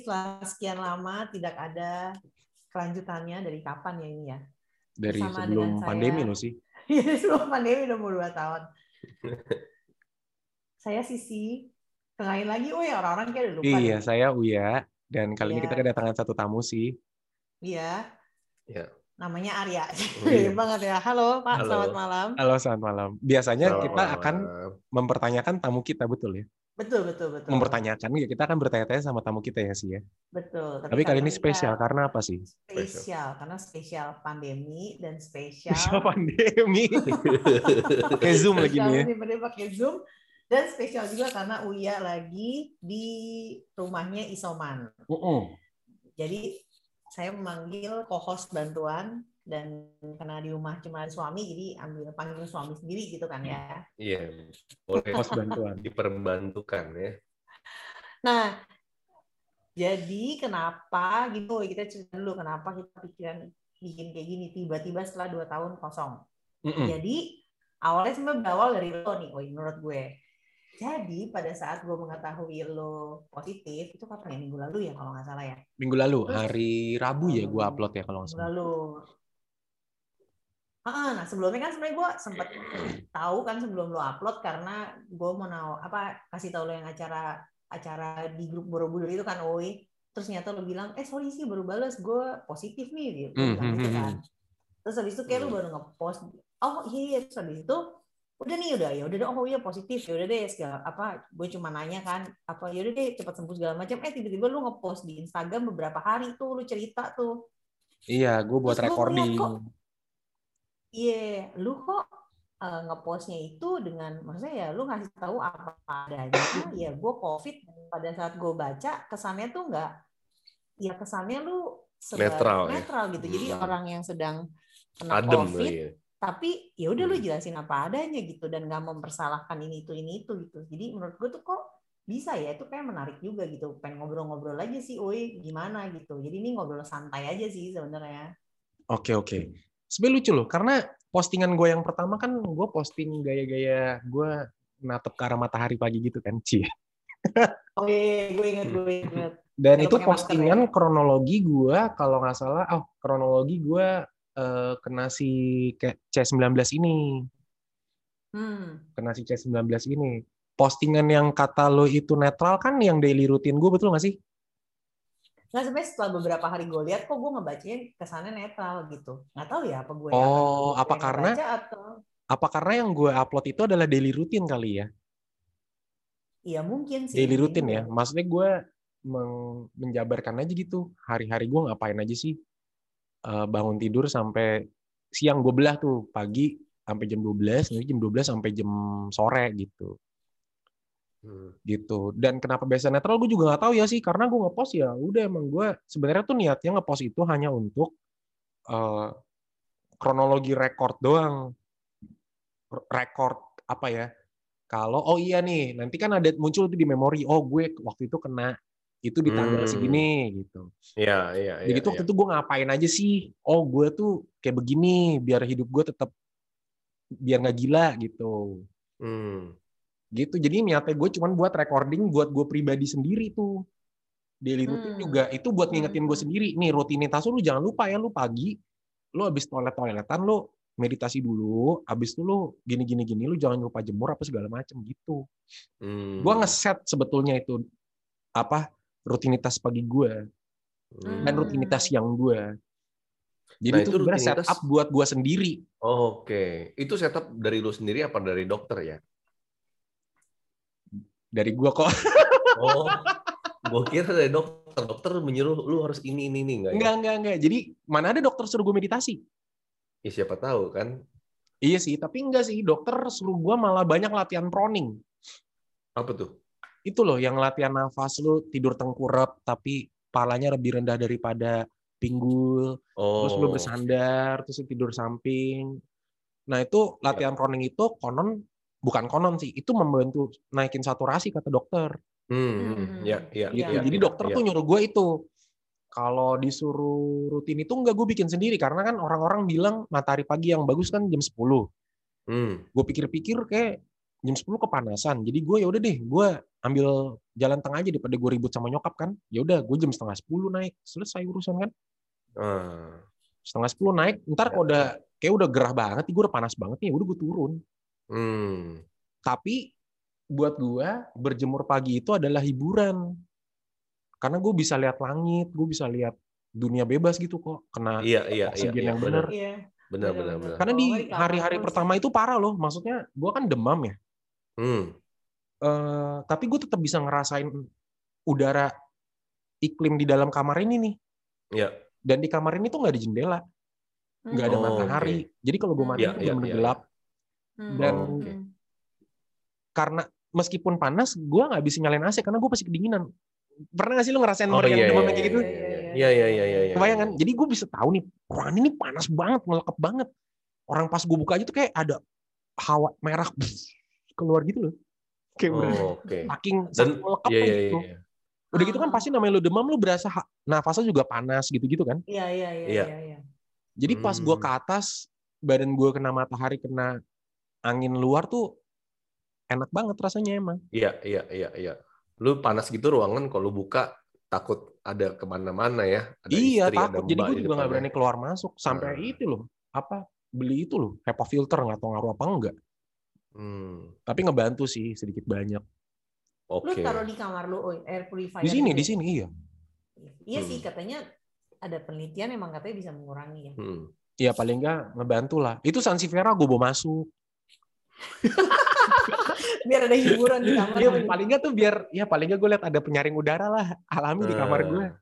setelah sekian lama tidak ada kelanjutannya dari kapan ya ini ya? Dari Sama sebelum pandemi loh sih. Iya, sebelum pandemi udah mau dua tahun. saya Sisi, kenalin lagi, oh ya orang-orang kayak udah lupa. Iya, deh. saya Uya dan kali ini Iya. kita kedatangan satu tamu sih. Iya, Ya. namanya Arya. Oh, iya. Banget ya. Halo Pak, Halo. selamat malam. Halo, selamat malam. Biasanya Selamat kita malam. akan mempertanyakan tamu kita betul ya. Betul, betul, betul. Mempertanyakan ya kita akan bertanya-tanya sama tamu kita ya sih ya. Betul. Tapi kali ini kita spesial karena apa sih? Spesial, karena spesial pandemi dan spesial. Spesial pandemi. Pakai Zoom lagi nih ya. Pakai Zoom. Dan spesial juga karena Uya lagi di rumahnya isoman. Mm-mm. Jadi saya memanggil co-host bantuan dan karena di rumah cuma ada suami jadi ambil panggil suami sendiri gitu kan ya. Iya, boleh Host bantuan. diperbantukan ya. Nah, jadi kenapa gitu kita cerita dulu kenapa kita pikiran bikin kayak gini tiba-tiba setelah dua tahun kosong. Mm-mm. Jadi awalnya sebenarnya berawal dari lo nih, oh menurut gue. Jadi pada saat gue mengetahui lo positif itu kapan ya minggu lalu ya kalau nggak salah ya. Minggu lalu, Terus- hari Rabu ya gue upload ya kalau nggak Minggu salah. lalu. Ah, nah sebelumnya kan sebenarnya gue sempat tahu kan sebelum lo upload karena gue mau naw, apa kasih tahu lo yang acara acara di grup Borobudur itu kan, oi. Terus ternyata lo bilang, eh sorry sih baru balas gue positif nih, gitu, Hmm, hmm, gitu hmm, kan. Terus habis itu kayak lo Hmm. baru ngepost, oh iya, iya. terus habis itu udah nih udah ya udah deh oh iya positif ya udah deh segala apa gue cuma nanya kan apa ya udah deh cepat sembuh segala macam eh tiba-tiba lu ngepost di Instagram beberapa hari tuh lu cerita tuh Iya, gue buat Terus recording. kok Iya, lu kok eh, ngepostnya itu dengan maksudnya ya lu ngasih tahu apa adanya. Ya gue COVID dan pada saat gue baca kesannya tuh nggak, ya kesannya lu seba- Netral ya. netral gitu. Jadi Hmm. orang yang sedang kena Adem COVID, ya. tapi ya udah lu Hmm. jelasin apa adanya gitu dan nggak mempersalahkan ini itu ini itu gitu. Jadi menurut gue tuh kok bisa ya itu kayak menarik juga gitu. Pengen ngobrol-ngobrol aja sih, oi gimana gitu. Jadi ini ngobrol santai aja sih sebenarnya. Oke oke. Sebenarnya lucu loh, karena postingan gue yang pertama kan gue posting gaya-gaya gue natep ke arah matahari pagi gitu kan, Cie. Oh iya, gue inget, gue inget. Dan Yang itu masker postingan kronologi gue kalau nggak salah, oh kronologi gue eh, kena si kayak C19 ini, Hmm. kena si C19 ini. Postingan yang kata lo itu netral kan yang daily rutin gue betul nggak sih? Nggak sebenarnya setelah beberapa hari gue lihat kok gue ngebacain kesannya netral gitu. Nggak tahu ya apa gue Oh, apa karena- atau Apa karena yang gue upload itu adalah daily rutin kali ya? iya mungkin sih. daily rutin ya. Maksudnya gue menjabarkan aja gitu. Hari-hari gue ngapain aja sih. Eh, bangun tidur sampai siang gue belah tuh. Pagi sampai jam 12, nanti jam 12 sampai jam sore gitu. Hmm. gitu. Dan kenapa biasa netral gue juga nggak tahu ya sih. Karena gue ngepost ya udah emang gue sebenarnya tuh niatnya ngepost itu hanya untuk eh, kronologi record doang. Record apa ya? Kalau oh iya nih, nanti kan ada muncul tuh di memori. Oh gue waktu itu kena itu di tanggal Hmm. segini gitu. Iya, iya, iya. Jadi itu waktu itu gue ngapain aja sih? Oh gue tuh kayak begini biar hidup gue tetap biar nggak gila gitu. Hmm. Gitu. Jadi niatnya gue cuman buat recording buat gue pribadi sendiri tuh. Daily routine Hmm. juga itu buat ngingetin gue Hmm. sendiri. Nih rutinitas lu jangan lupa ya lu pagi lu habis toilet toiletan lu meditasi dulu, habis itu lu gini gini gini lu jangan lupa jemur apa segala macem gitu. Hmm. Gue ngeset sebetulnya itu apa rutinitas pagi gue Hmm. dan rutinitas siang gue. Jadi Nah, itu itu rutinitas- setup buat gue sendiri. Oh, Oke, itu setup dari lu sendiri apa dari dokter ya? Dari gue kok. Oh, gue kira dari dokter. Dokter menyuruh lu harus ini ini ini enggak ya? Enggak, enggak, enggak. Jadi mana ada dokter suruh gue meditasi? Ya, siapa tahu kan? Iya sih, tapi enggak sih. Dokter suruh gue malah banyak latihan proning. Apa tuh? Itu loh yang latihan nafas lu tidur tengkurap tapi palanya lebih rendah daripada pinggul. Oh. Terus lu bersandar, terus lu tidur samping. Nah itu latihan proning itu konon, bukan konon sih, itu membantu naikin saturasi kata dokter. Hmm, Hmm. ya, ya, gitu. Iya, Jadi ya, dokter ya. tuh nyuruh gue itu. Kalau disuruh rutin itu enggak gue bikin sendiri karena kan orang-orang bilang matahari pagi yang bagus kan jam 10. Hmm. Gue pikir-pikir kayak jam 10 kepanasan. Jadi gue ya udah deh, gue ambil jalan tengah aja daripada gue ribut sama nyokap kan. Ya udah, gue jam setengah 10 naik, selesai urusan kan. Ah. Setengah 10 naik, ntar Ya, kalau udah kayak udah gerah banget, gue udah panas banget nih, ya udah gue turun. Hmm. Tapi buat gue berjemur pagi itu adalah hiburan. Karena gue bisa lihat langit, gue bisa lihat dunia bebas gitu kok. Kena Iya, iya, iya, oksigen iya, yang benar. benar. Iya. Benar, benar, Benar, benar. Karena di hari-hari pertama itu parah loh. Maksudnya gue kan demam ya. Hmm. Eh, tapi gue tetap bisa ngerasain udara iklim di dalam kamar ini nih. Iya. Dan di kamar ini tuh nggak ada jendela, nggak ada Oh, matahari. Jadi kalau gue mandi Iya, itu iya, iya, gelap. Hmm. Dan Oh, oke. karena meskipun panas, gue nggak bisa nyalain AC karena gue pasti kedinginan. Pernah nggak sih lu ngerasain Oh orang iya, yang demam iya, kayak gitu? iya, iya, iya, iya, iya, iya. Kebayang kan? Jadi gue bisa tahu nih, ruangan ini panas banget, melekap banget. Orang pas gue buka aja tuh kayak ada hawa merah keluar gitu loh. Kayak bener Oh, oke. saking, Dan melekap iya, iya, gitu. iya. Udah gitu kan Ah. pasti namanya lu demam, lu berasa nafasnya juga panas gitu-gitu kan. Iya, iya, iya, Iya. iya, iya. Jadi pas gue Hmm. ke atas, badan gue kena matahari, kena angin luar tuh enak banget rasanya emang. Iya, iya, iya, iya. Lu panas gitu ruangan kalau lu buka takut ada ke mana-mana ya. Ada iya istri, ada takut. Jadi mbak gue juga nggak berani keluar masuk. Sampai Ah. itu loh, apa beli itu loh, HEPA filter nggak tahu ngaruh apa enggak. Hmm. Tapi ngebantu sih sedikit banyak. Lu Oke. taruh di kamar lu oh, air purifier. Di sini, gitu di ya? sini iya. Iya sih Hmm. katanya ada penelitian emang katanya bisa mengurangi ya. Hmm. Iya paling nggak ngebantu lah. Itu Sansevieria gue bawa masuk. Biar ada hiburan di kamar. Iya paling nggak tuh biar ya paling nggak gue lihat ada penyaring udara lah alami di kamar gue. Ah.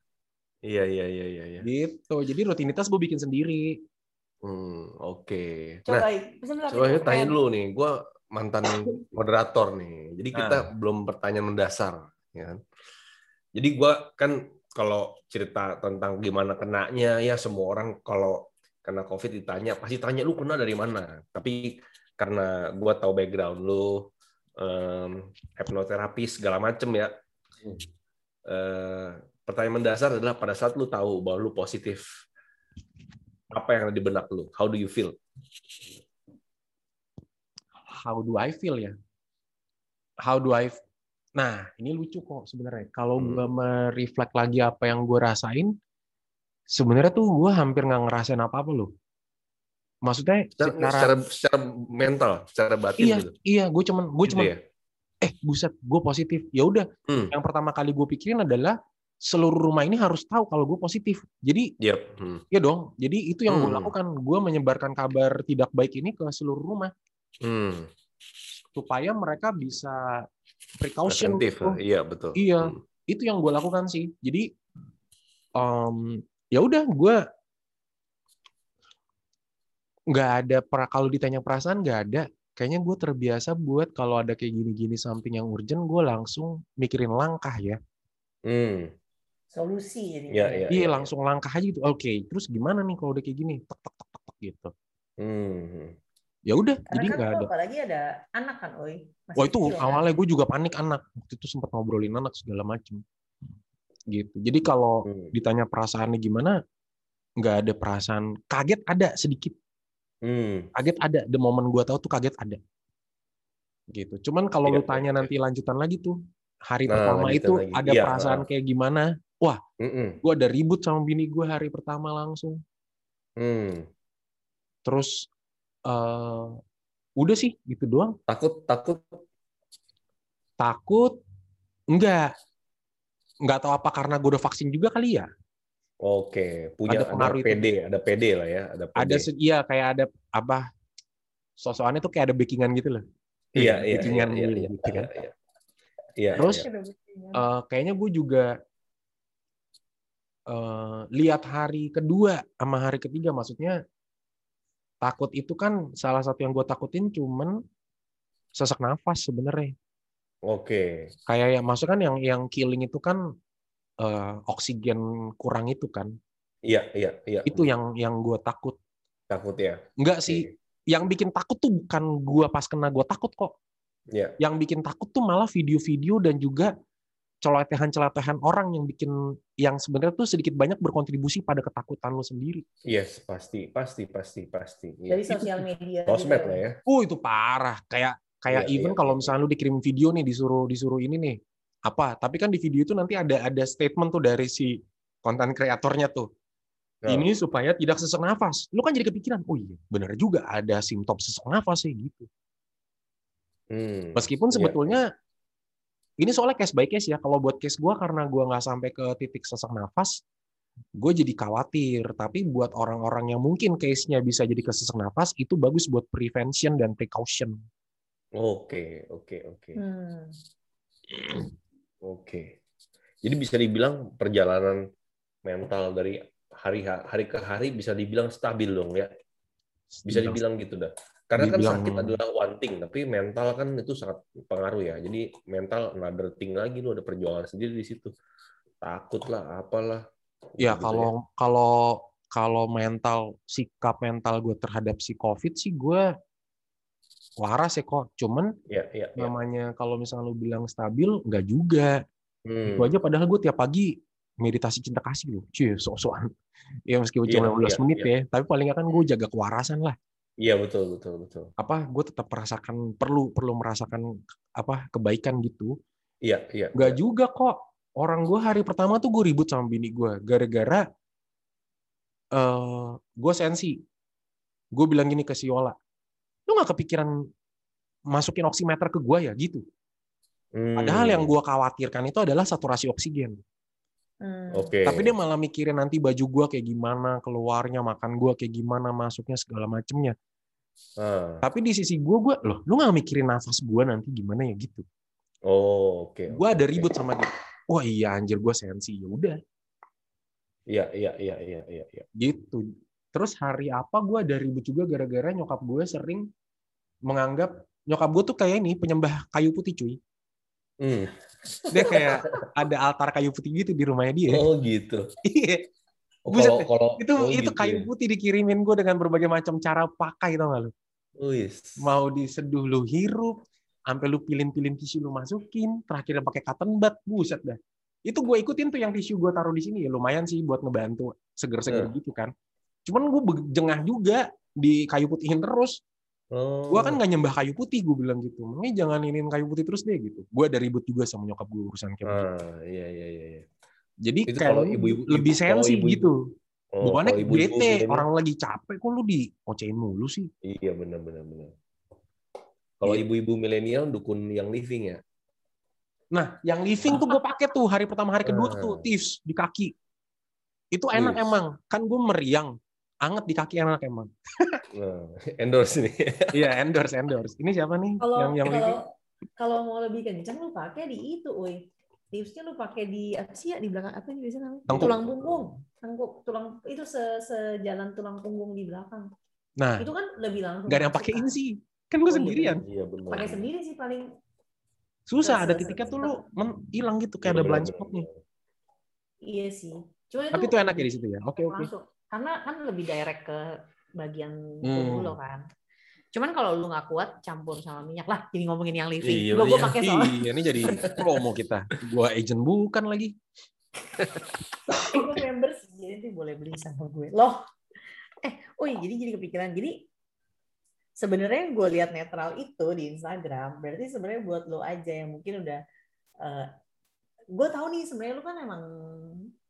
Iya, iya, iya, iya, iya. Gitu. Jadi rutinitas gue bikin sendiri. Hmm, oke. Coba, Nah, coba kita tanya dulu nih. Gua mantan moderator nih. Jadi kita Ah. belum pertanyaan mendasar, ya kan? Jadi gua kan kalau cerita tentang gimana kenanya ya semua orang kalau kena COVID ditanya pasti tanya lu kena dari mana. Tapi karena gua tahu background lu em, hipnoterapi segala macem ya. Eh, pertanyaan mendasar adalah pada saat lu tahu bahwa lu positif apa yang ada di benak lu? How do you feel? How do I feel ya? How do I? Nah ini lucu kok sebenarnya. Kalau Hmm. gue mereflek lagi apa yang gue rasain, sebenarnya tuh gue hampir nggak ngerasain apa-apa loh. Maksudnya secara, secara, secara, secara mental, secara batin iya gitu. iya gue cuman gue Gitu cuman ya? eh buset gue positif. Ya udah Hmm. yang pertama kali gue pikirin adalah seluruh rumah ini harus tahu kalau gue positif. Jadi Yep. Hmm. ya dong. Jadi itu yang gue Hmm. lakukan. Gue menyebarkan kabar tidak baik ini ke seluruh rumah Hmm. supaya mereka bisa precaution. Preventif. gitu. Iya, betul. Iya. Hmm. Itu yang gue lakukan sih. Jadi em, ya udah gue nggak ada pra- kalau ditanya perasaan nggak ada. Kayaknya gue terbiasa buat kalau ada kayak gini-gini samping yang urgent, gue langsung mikirin langkah ya. Hmm. solusi jadi. Iya, iya. Iya langsung langkah aja gitu. Oke, terus gimana nih kalau udah kayak gini? Tek tek tek tek, tek gitu. Hmm. Ya udah, jadi kan nggak lu ada. apalagi ada anak kan, Oi. Masih Wah itu kecil, kan? awalnya gue juga panik anak. Waktu itu sempat ngobrolin anak segala macem. Gitu. Jadi kalau Hmm. ditanya perasaannya gimana, nggak ada perasaan. Kaget ada sedikit. Hmm. Kaget ada. The moment gue tahu tuh kaget ada. Gitu. Cuman kalau Iya, lu iya, tanya iya. nanti lanjutan lagi tuh, hari Nah, pertama itu lagi. ada Iya, perasaan kayak gimana? Hmm. Gue ada ribut sama bini gue hari pertama langsung. Hmm. Terus eh udah sih gitu doang. Takut, takut. Takut? Enggak. Enggak tahu apa karena gue udah vaksin juga kali ya. Oke, punya Ada ada, pengaruh itu. PD, ada PD lah ya, ada PD. Ada iya kayak ada apa? Sosokannya tuh kayak ada backingan gitu loh. iya, iya, backingan iya, iya, gitu kan. iya, iya. Iya, Terus iya. Eh, kayaknya gue juga eh, lihat hari kedua sama hari ketiga maksudnya takut itu kan salah satu yang gue takutin cuman sesak nafas sebenarnya Oke. kayak yang maksudnya kan yang yang killing itu kan eh, oksigen kurang itu kan Iya, iya, iya. itu yang yang gue takut takut ya. enggak sih yang bikin takut tuh bukan gue pas kena gue takut kok Iya. yang bikin takut tuh malah video-video dan juga celotehan-celotehan orang yang bikin yang sebenarnya tuh sedikit banyak berkontribusi pada ketakutan lo sendiri. Yes, pasti, pasti, pasti, pasti. Iya. Dari sosial media. Sosmed gitu. lah ya. Oh itu parah, kayak Kayak Iya, even iya, kalau iya, misalnya lu dikirim video nih disuruh disuruh ini nih apa, tapi kan di video itu nanti ada ada statement tuh dari si konten kreatornya tuh. Oh. Ini supaya tidak sesak nafas. Lu kan jadi kepikiran, oh iya, benar juga ada simptom sesak nafas sih gitu. Hmm, Meskipun iya, sebetulnya ini soalnya case by case ya. Kalau buat case gua karena gua nggak sampai ke titik sesak nafas, gue jadi khawatir. Tapi buat orang-orang yang mungkin case-nya bisa jadi ke sesak nafas, itu bagus buat prevention dan precaution. Oke, oke, oke. Hmm. Oke. Jadi bisa dibilang perjalanan mental dari hari hari ke hari bisa dibilang stabil dong ya. Bisa dibilang gitu dah. Karena kan Dibilang- sakit adalah one thing, tapi mental kan itu sangat pengaruh ya. Jadi mental another thing lagi lu ada perjuangan sendiri di situ. Takut lah, apalah. Ya Gitu kalau kalau kalau mental sikap mental gue terhadap si COVID sih gue waras ya kok. Cuman ya. Ya, ya, ya. namanya kalau misalnya lu bilang stabil, nggak juga. Hmm. Itu aja padahal gue tiap pagi meditasi cinta kasih loh. Cuy, sok-sokan. Ya meskipun cuma 15 iya, menit iya. ya, tapi paling kan gue jaga kewarasan lah. Iya betul, betul, betul. Apa gue tetap merasakan perlu perlu merasakan apa kebaikan gitu. Iya, iya. Nggak iya. juga kok. Orang gue hari pertama tuh gue ribut sama bini gue gara-gara eh gue sensi. Gue bilang gini ke si Yola, lu nggak kepikiran masukin oximeter ke gue ya gitu. Padahal Hmm. yang gue khawatirkan itu adalah saturasi oksigen. Hmm. Oke. Tapi dia malah mikirin nanti baju gua kayak gimana, keluarnya, makan gua kayak gimana, masuknya segala macemnya. Ah. Tapi di sisi gua, gua loh, lu nggak mikirin nafas gua nanti gimana ya gitu. Oh, oke. Gua ada oke. ribut sama dia. Wah iya anjir gua sensi ya udah Iya, iya, iya, iya, iya, iya. gitu. Terus hari apa gua ada ribut juga gara-gara nyokap gue sering menganggap nyokap gue tuh kayak ini penyembah kayu putih cuy. Hmm. Dia kayak ada altar kayu putih gitu di rumahnya dia. Oh gitu. Iya. Oh, Buset kalau itu oh, itu gitu kayu ya. putih dikirimin gue dengan berbagai macam cara pakai tau gak lu? Wis. mau diseduh lu hirup, sampai lu pilin-pilin tisu lu masukin, terakhir pakai cotton bud, buset dah. Itu gue ikutin tuh yang tisu gue taruh di sini ya lumayan sih buat ngebantu seger-seger Eh. gitu kan. Cuman gue jengah juga di kayu putihin terus. Oh. Gue kan nggak nyembah kayu putih gue bilang gitu. Makanya jangan inin kayu putih terus deh gitu. Gue ada ribut juga sama nyokap gue urusan kayak gitu. Ah, iya, iya, iya, iya. Jadi itu kayak kalau ibu-ibu- lebih ibu- kalau sensi ibu-ibu- gitu. Oh, Bukannya ibu-ibu bete, milenial- orang lagi capek kok lu di ocein mulu sih. Iya, benar, benar, benar. Kalau Iya. ibu-ibu milenial dukun yang living ya. Nah, yang living tuh gue pakai tuh hari pertama hari kedua Ah. tuh tips di kaki. Itu enak Tips. emang. Kan gue meriang. Anget di kaki enak emang. Nah, endorse nih. Iya, endorse endorse. Ini siapa nih Kalau yang yang kalau kalau mau lebih kenceng lu pakai di itu, woi. Tipsnya lu pakai di apa sih ya di belakang apa sih biasanya namanya? Tengkuk. Tulang punggung. Tengkuk, tulang itu se sejalan tulang punggung di belakang. Nah, Itu kan lebih langsung. nggak ada yang pakein kan. sih. Kan gue Oh, iya, sendirian. Iya, benar. Pakai sendiri sih paling Susah ada titiknya tuh lu hilang gitu kayak ada Benar, blind spotnya. benar. iya sih. Cuma Tapi itu enak ya di situ ya. Oke oke. Masuk. Karena kan lebih direct ke bagian Hmm. tubuh lo kan. Cuman kalau lu nggak kuat campur sama minyak lah. Jadi ngomongin yang living. Iya, Gua gua iya. pakai. Iya, ini jadi promo kita. Gua agent bukan lagi. gue members jadi boleh beli sama gue loh eh oh iya, jadi jadi kepikiran jadi sebenarnya gue lihat netral itu di Instagram berarti sebenarnya buat lo aja yang mungkin udah eh, gue tahu nih sebenarnya lo kan emang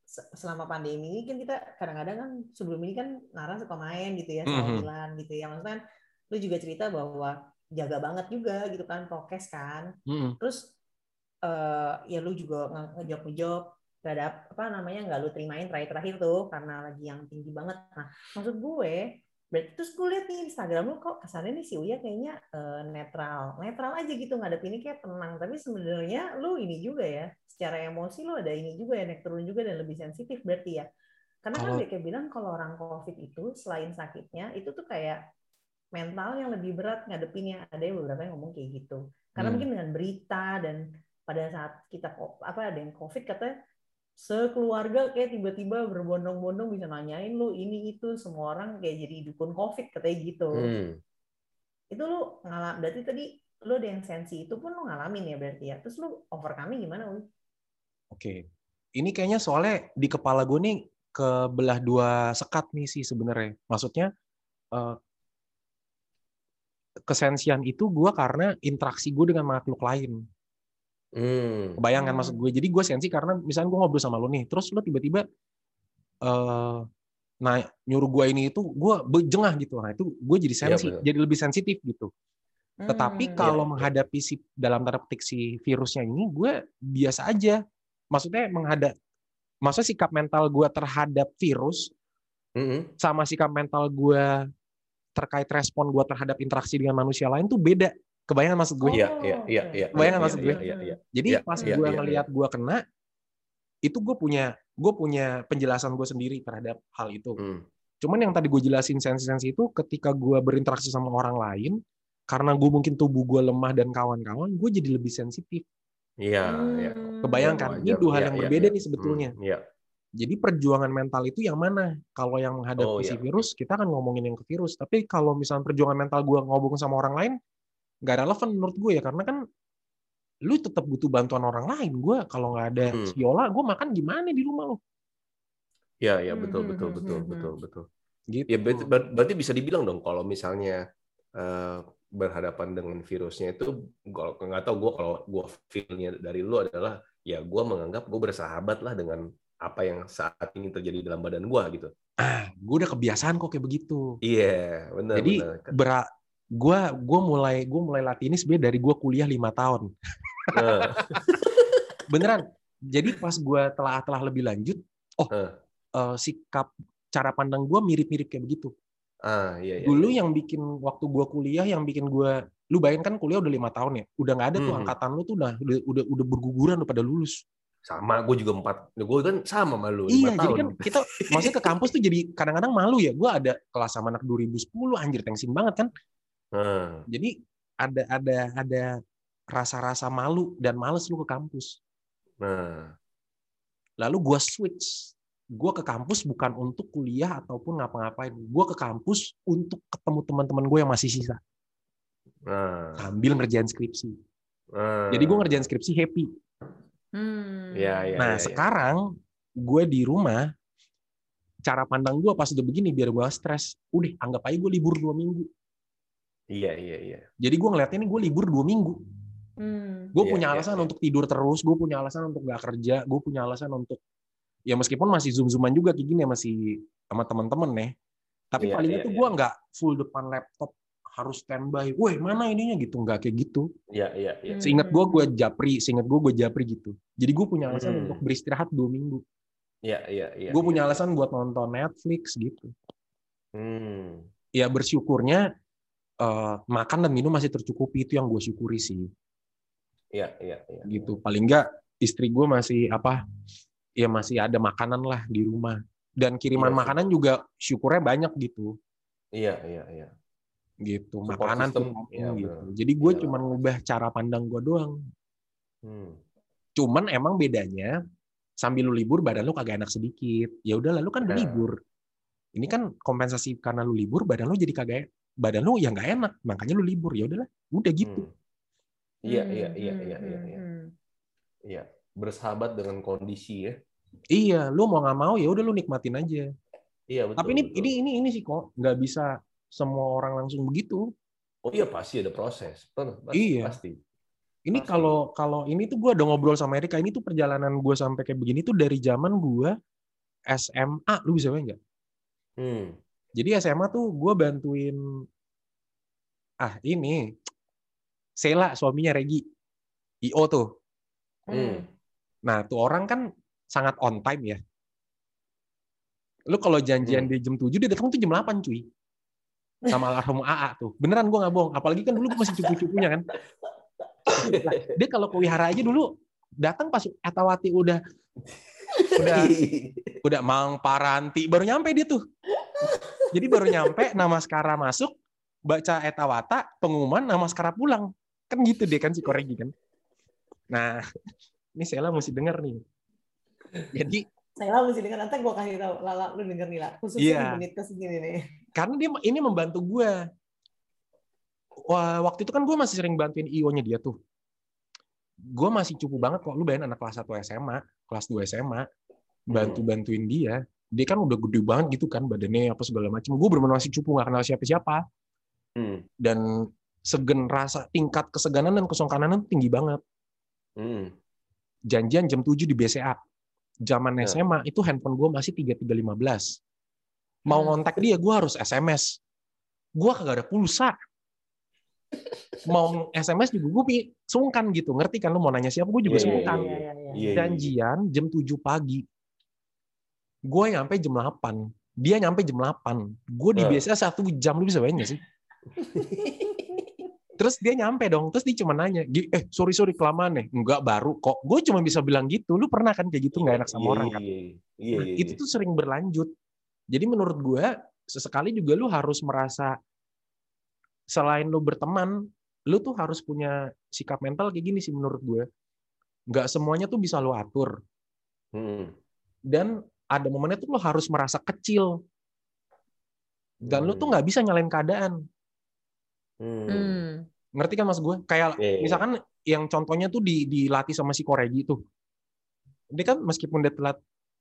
selama pandemi ini kan kita kadang-kadang kan sebelum ini kan Nara suka main gitu ya sama Mhm. Milan gitu ya maksudnya kan lo juga cerita bahwa jaga banget juga gitu kan prokes kan Mm-mm. terus eh ya lu juga nge- ngejob ngejob terhadap apa namanya nggak lu terimain terakhir-terakhir tuh karena lagi yang tinggi banget nah maksud gue berarti terus gue liat nih Instagram lu kok kesannya nih si Uya kayaknya eh, netral. Netral aja gitu ngadepinnya kayak tenang. Tapi sebenarnya lu ini juga ya secara emosi lu ada ini juga ya naik turun juga dan lebih sensitif berarti ya. Karena kan dia kayak bilang kalau orang COVID itu selain sakitnya itu tuh kayak mental yang lebih berat ngadepinnya. Ada yang beberapa yang ngomong kayak gitu. Karena Hmm. mungkin dengan berita dan pada saat kita apa ada yang covid katanya sekeluarga kayak tiba-tiba berbondong-bondong bisa nanyain lu ini itu semua orang kayak jadi dukun covid katanya gitu Hmm. itu lu ngalam berarti tadi lu ada yang sensi itu pun lu ngalamin ya berarti ya terus lu overcoming gimana Wi? Oke. Ini kayaknya soalnya di kepala gue nih kebelah dua sekat nih sih sebenarnya. Maksudnya eh, kesensian itu gue karena interaksi gue dengan makhluk lain. Hmm. Kebayang kan Hmm. maksud gue. Jadi gue sensi karena misalnya gue ngobrol sama lo nih, terus lo tiba-tiba eh nah nyuruh gue ini itu gue jengah gitu. Nah itu gue jadi sensi, betul. jadi lebih sensitif gitu. Tetapi Hmm. kalau Iya. menghadapi si dalam tanda petik si virusnya ini, gue biasa aja. Maksudnya menghadap, maksudnya sikap mental gue terhadap virus Mm-mm. sama sikap mental gue terkait respon gue terhadap interaksi dengan manusia lain tuh beda. Kebayang maksud gue? Iya, iya, iya, iya. Kebayang iya, maksud iya, gue? Iya, iya. Jadi Iya, pas iya, gue iya, ngelihat gue kena, itu gue punya gue punya penjelasan gue sendiri terhadap hal itu. Hmm. Cuman yang tadi gue jelasin sensi-sensi itu ketika gue berinteraksi sama orang lain, karena gue mungkin tubuh gue lemah dan kawan-kawan, gue jadi lebih sensitif. Iya, iya. Kebayangkan, ini dua hal Iya, yang iya, berbeda iya. nih sebetulnya. Hmm, Iya. Jadi perjuangan mental itu yang mana? Kalau yang menghadapi Oh, si iya. virus, kita akan ngomongin yang ke virus. Tapi kalau misalnya perjuangan mental gue ngomong sama orang lain, nggak relevan menurut gue ya. Karena kan lu tetap butuh bantuan orang lain. Gue kalau nggak ada Hmm. viola, gue makan gimana di rumah lo? Iya, iya, Hmm, betul, hmm, betul, hmm, betul, hmm, betul, betul. Gitu. Ya berarti, ber- berarti bisa dibilang dong kalau misalnya eh, berhadapan dengan virusnya itu kalau nggak tahu gue kalau gue feelnya dari lu adalah ya gue menganggap gue bersahabat lah dengan apa yang saat ini terjadi dalam badan gue gitu. gue udah kebiasaan kok kayak begitu. Iya, benar. Jadi benar. berak gue gue mulai gue mulai latih ini sebenarnya dari gue kuliah lima tahun. Nah, Beneran. Jadi pas gue telah-telah lebih lanjut, oh Eh. eh, sikap cara pandang gue mirip-mirip kayak begitu. ah, iya, iya. Dulu iya. yang bikin waktu gue kuliah, yang bikin gue, lu bayangin kan kuliah udah lima tahun ya, udah nggak ada tuh Hmm. angkatan lu tuh udah udah udah, berguguran udah pada lulus. sama gue juga empat, gue kan sama sama lu. iya, jadi tahun. kan kita maksudnya ke kampus tuh jadi kadang-kadang malu ya. Gue ada kelas sama anak 2010, anjir tengsin banget kan. Nah, Jadi ada ada ada rasa-rasa malu dan males lu ke kampus. nah, Lalu gue switch. Gue ke kampus bukan untuk kuliah ataupun ngapa-ngapain. Gue ke kampus untuk ketemu teman-teman gue yang masih sisa. nah, Sambil ngerjain skripsi. nah. Jadi gue ngerjain skripsi happy. Hmm. Iya, iya. Nah iya. sekarang gue di rumah, cara pandang gue pas udah begini biar gue stres. Udah anggap aja gue libur dua minggu. Iya, iya, iya. Jadi gue ngeliatnya ini gue libur dua minggu. Hmm. Gue Iya, punya iya, alasan iya. untuk tidur terus, gue punya alasan untuk gak kerja, gue punya alasan untuk ya meskipun masih zoom zooman juga kayak gini ya masih sama teman-teman nih. Tapi Iya, palingnya iya, tuh iya. gue nggak full depan laptop harus standby. Weh mana ininya gitu nggak kayak gitu. Iya, iya, iya. Hmm. Seingat gue gue japri, seingat gue gue japri gitu. Jadi gue punya alasan Hmm. untuk beristirahat dua minggu. Iya, iya, iya. gue iya. punya alasan buat nonton Netflix gitu. Hmm. Ya bersyukurnya eh, makan dan minum masih tercukupi itu yang gue syukuri sih. Iya, iya, iya. gitu paling enggak istri gue masih apa ya masih ada makanan lah di rumah dan kiriman Iya sih. makanan juga syukurnya banyak gitu Iya, iya, iya. gitu Support makanan system, tuh iya, gitu jadi gue Iya. cuma ngubah cara pandang gue doang Hmm. cuman emang bedanya sambil lu libur badan lu kagak enak sedikit ya udah lalu kan Nah. libur ini kan kompensasi karena lu libur badan lu jadi kagak badan lu yang nggak enak makanya lu libur ya udahlah udah gitu Hmm. Iya, Hmm, iya, iya, hmm, iya, iya, hmm, iya. hmm. Iya, bersahabat dengan kondisi ya. iya lu mau nggak mau ya udah lu nikmatin aja Iya, betul. tapi ini betul. ini ini ini sih kok nggak bisa semua orang langsung begitu Oh iya pasti ada proses. Pasti, Iya. Pasti. Ini Pasti. kalau kalau ini tuh gue udah ngobrol sama Erika, ini tuh perjalanan gue sampai kayak begini tuh dari zaman gue SMA, lu bisa bayang nggak? Hmm. Jadi SMA tuh gue bantuin ah ini Sela suaminya Regi, IO tuh. Hmm. Nah tuh orang kan sangat on time ya. Lu kalau janjian Hmm. di jam 7 dia datang tuh jam 8 cuy. Sama almarhum AA tuh. Beneran gue nggak bohong. Apalagi kan dulu gue masih cupu-cupunya kan. Lah, dia kalau ke wihara aja dulu datang pas Etawati udah udah udah Mang Paranti baru nyampe dia tuh. Jadi baru nyampe nama Skara masuk, baca Etawata, pengumuman nama Skara pulang. Kan gitu deh kan si Koregi kan. Nah, ini Sela mesti denger nih. Jadi Saya mesti denger nanti gue kasih tahu Lala lu denger nih lah khususnya Iya. di menit ke segini nih. karena dia ini membantu gue. Wah, waktu itu kan gue masih sering bantuin IO-nya dia tuh. Gue masih cupu banget kok. Lu bayangin anak kelas 1 SMA, kelas 2 SMA, bantu-bantuin dia. Dia kan udah gede banget gitu kan, badannya apa segala macam. Gue bener masih cupu, gak kenal siapa-siapa. Hmm. Dan segen rasa tingkat keseganan dan kesongkanan tinggi banget. Hmm. Janjian jam 7 di BCA. Zaman Ya. SMA itu handphone gue masih 3315. Mau Hmm. ngontak dia gue harus SMS. Gue kagak ada pulsa. Mau SMS juga gue sungkan gitu. Ngerti kan lu mau nanya siapa gue juga Iya, iya, sungkan. iya. iya. Iya, iya. Janjian jam 7 pagi. Gue nyampe jam 8. Dia nyampe jam 8. Gue di Nah. BCA satu jam lu bisa bayangin gak sih? Terus dia nyampe dong, terus dia cuma nanya, "Gi- eh sorry sorry kelamaan nih, enggak baru kok. Gue cuma bisa bilang gitu, lu pernah kan kayak gitu nggak enak sama Iya, orang kan? Iya, iya, Nah, itu tuh sering berlanjut. Jadi menurut gue sesekali juga lu harus merasa selain lu berteman, lu tuh harus punya sikap mental kayak gini sih menurut gue. Nggak semuanya tuh bisa lu atur Hmm. dan ada momennya tuh lu harus merasa kecil dan lu tuh nggak bisa nyalain keadaan. Hmm. Hmm. Ngerti kan mas gue? Kayak Iya, iya. misalkan yang contohnya tuh di, dilatih sama si Koregi tuh. Dia kan meskipun dia telat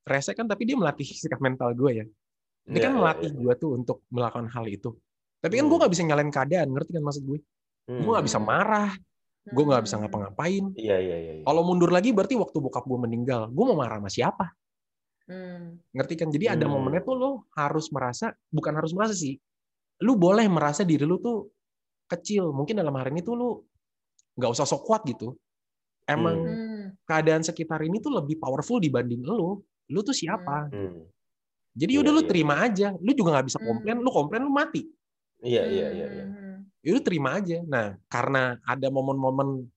rese kan, tapi dia melatih sikap mental gue ya. Dia Iya, kan iya, melatih iya. gue tuh untuk melakukan hal itu. Tapi kan gue Hmm. nggak bisa nyalain keadaan, ngerti kan maksud gue? Hmm. Gue nggak bisa marah, gue nggak bisa ngapa-ngapain. Iya, iya, iya. iya. Kalau mundur lagi berarti waktu bokap gue meninggal, gue mau marah sama siapa? Hmm. Ngerti kan? Jadi ada Hmm. momennya tuh lo harus merasa, bukan harus merasa sih, lu boleh merasa diri lu tuh kecil. Mungkin dalam hari ini tuh lu nggak usah sok kuat gitu. Emang Hmm. Hmm. keadaan sekitar ini tuh lebih powerful dibanding lu. Lu tuh siapa? Hmm. Jadi Iya, udah lu iya, terima aja. Lu juga nggak bisa Hmm. komplain. Lu komplain lu mati. Iya, iya, iya, iya. Hmm. Ya lu terima aja. Nah, karena ada momen-momen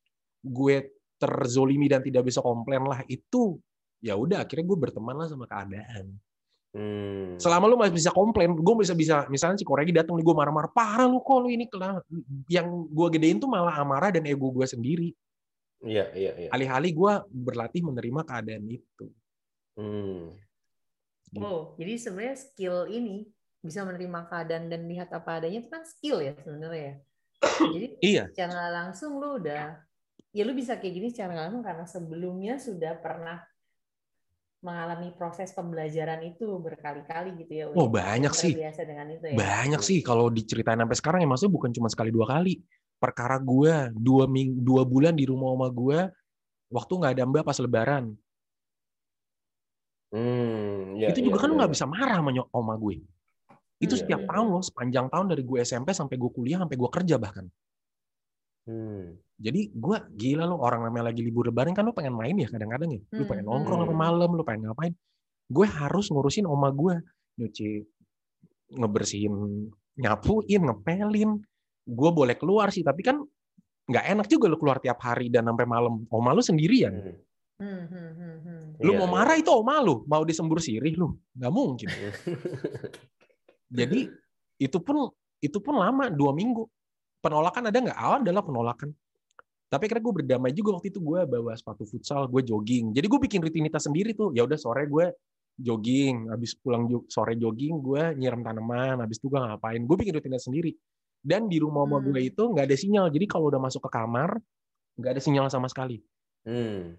gue terzolimi dan tidak bisa komplain lah itu ya udah akhirnya gue berteman lah sama keadaan. Hmm. Selama lu masih bisa komplain, gue bisa bisa misalnya si Koregi datang nih gue marah-marah, parah lu kok lu ini kelah. Yang gue gedein tuh malah amarah dan ego gue sendiri. Iya, iya, iya. Alih-alih gue berlatih menerima keadaan itu. Hmm. Oh, jadi sebenarnya skill ini bisa menerima keadaan dan lihat apa adanya itu kan skill ya sebenarnya ya. Jadi Iya. secara langsung lu udah ya lu bisa kayak gini secara nggak langsung karena sebelumnya sudah pernah mengalami proses pembelajaran itu berkali-kali gitu ya. Oh, banyak sih. Terbiasa dengan itu ya. Banyak sih kalau diceritain sampai sekarang ya maksudnya bukan cuma sekali dua kali. Perkara gue dua ming dua bulan di rumah oma gue waktu nggak ada mbak pas lebaran. Hmm. Iya, itu juga iya, kan iya, nggak iya. bisa marah sama nyok oma gue. Itu Iya, setiap iya. tahun loh, sepanjang tahun dari gue SMP sampai gue kuliah sampai gue kerja bahkan. Hmm. Jadi gue gila lo orang namanya lagi libur lebaran kan lo pengen main ya kadang-kadang ya. Lu Hmm, pengen nongkrong sampai hmm. malam, lu pengen ngapain. Gue harus ngurusin oma gue. Nyuci, ngebersihin, nyapuin, ngepelin. Gue boleh keluar sih, tapi kan nggak enak juga lu keluar tiap hari dan sampai malam. Oma lu sendirian. Hmm. Hmm, hmm, hmm, hmm. Lu Iya, mau iya. marah itu oma lu. Mau disembur sirih lu. Nggak mungkin. Jadi itu pun itu pun lama dua minggu. Penolakan ada nggak? Awal adalah penolakan. Tapi akhirnya gue berdamai juga waktu itu gue bawa sepatu futsal, gue jogging. Jadi gue bikin rutinitas sendiri tuh. Ya udah sore gue jogging, habis pulang sore jogging gue nyiram tanaman, habis itu gue ngapain? Gue bikin rutinitas sendiri. Dan di rumah rumah gue Hmm. itu nggak ada sinyal. Jadi kalau udah masuk ke kamar nggak ada sinyal sama sekali. Hmm.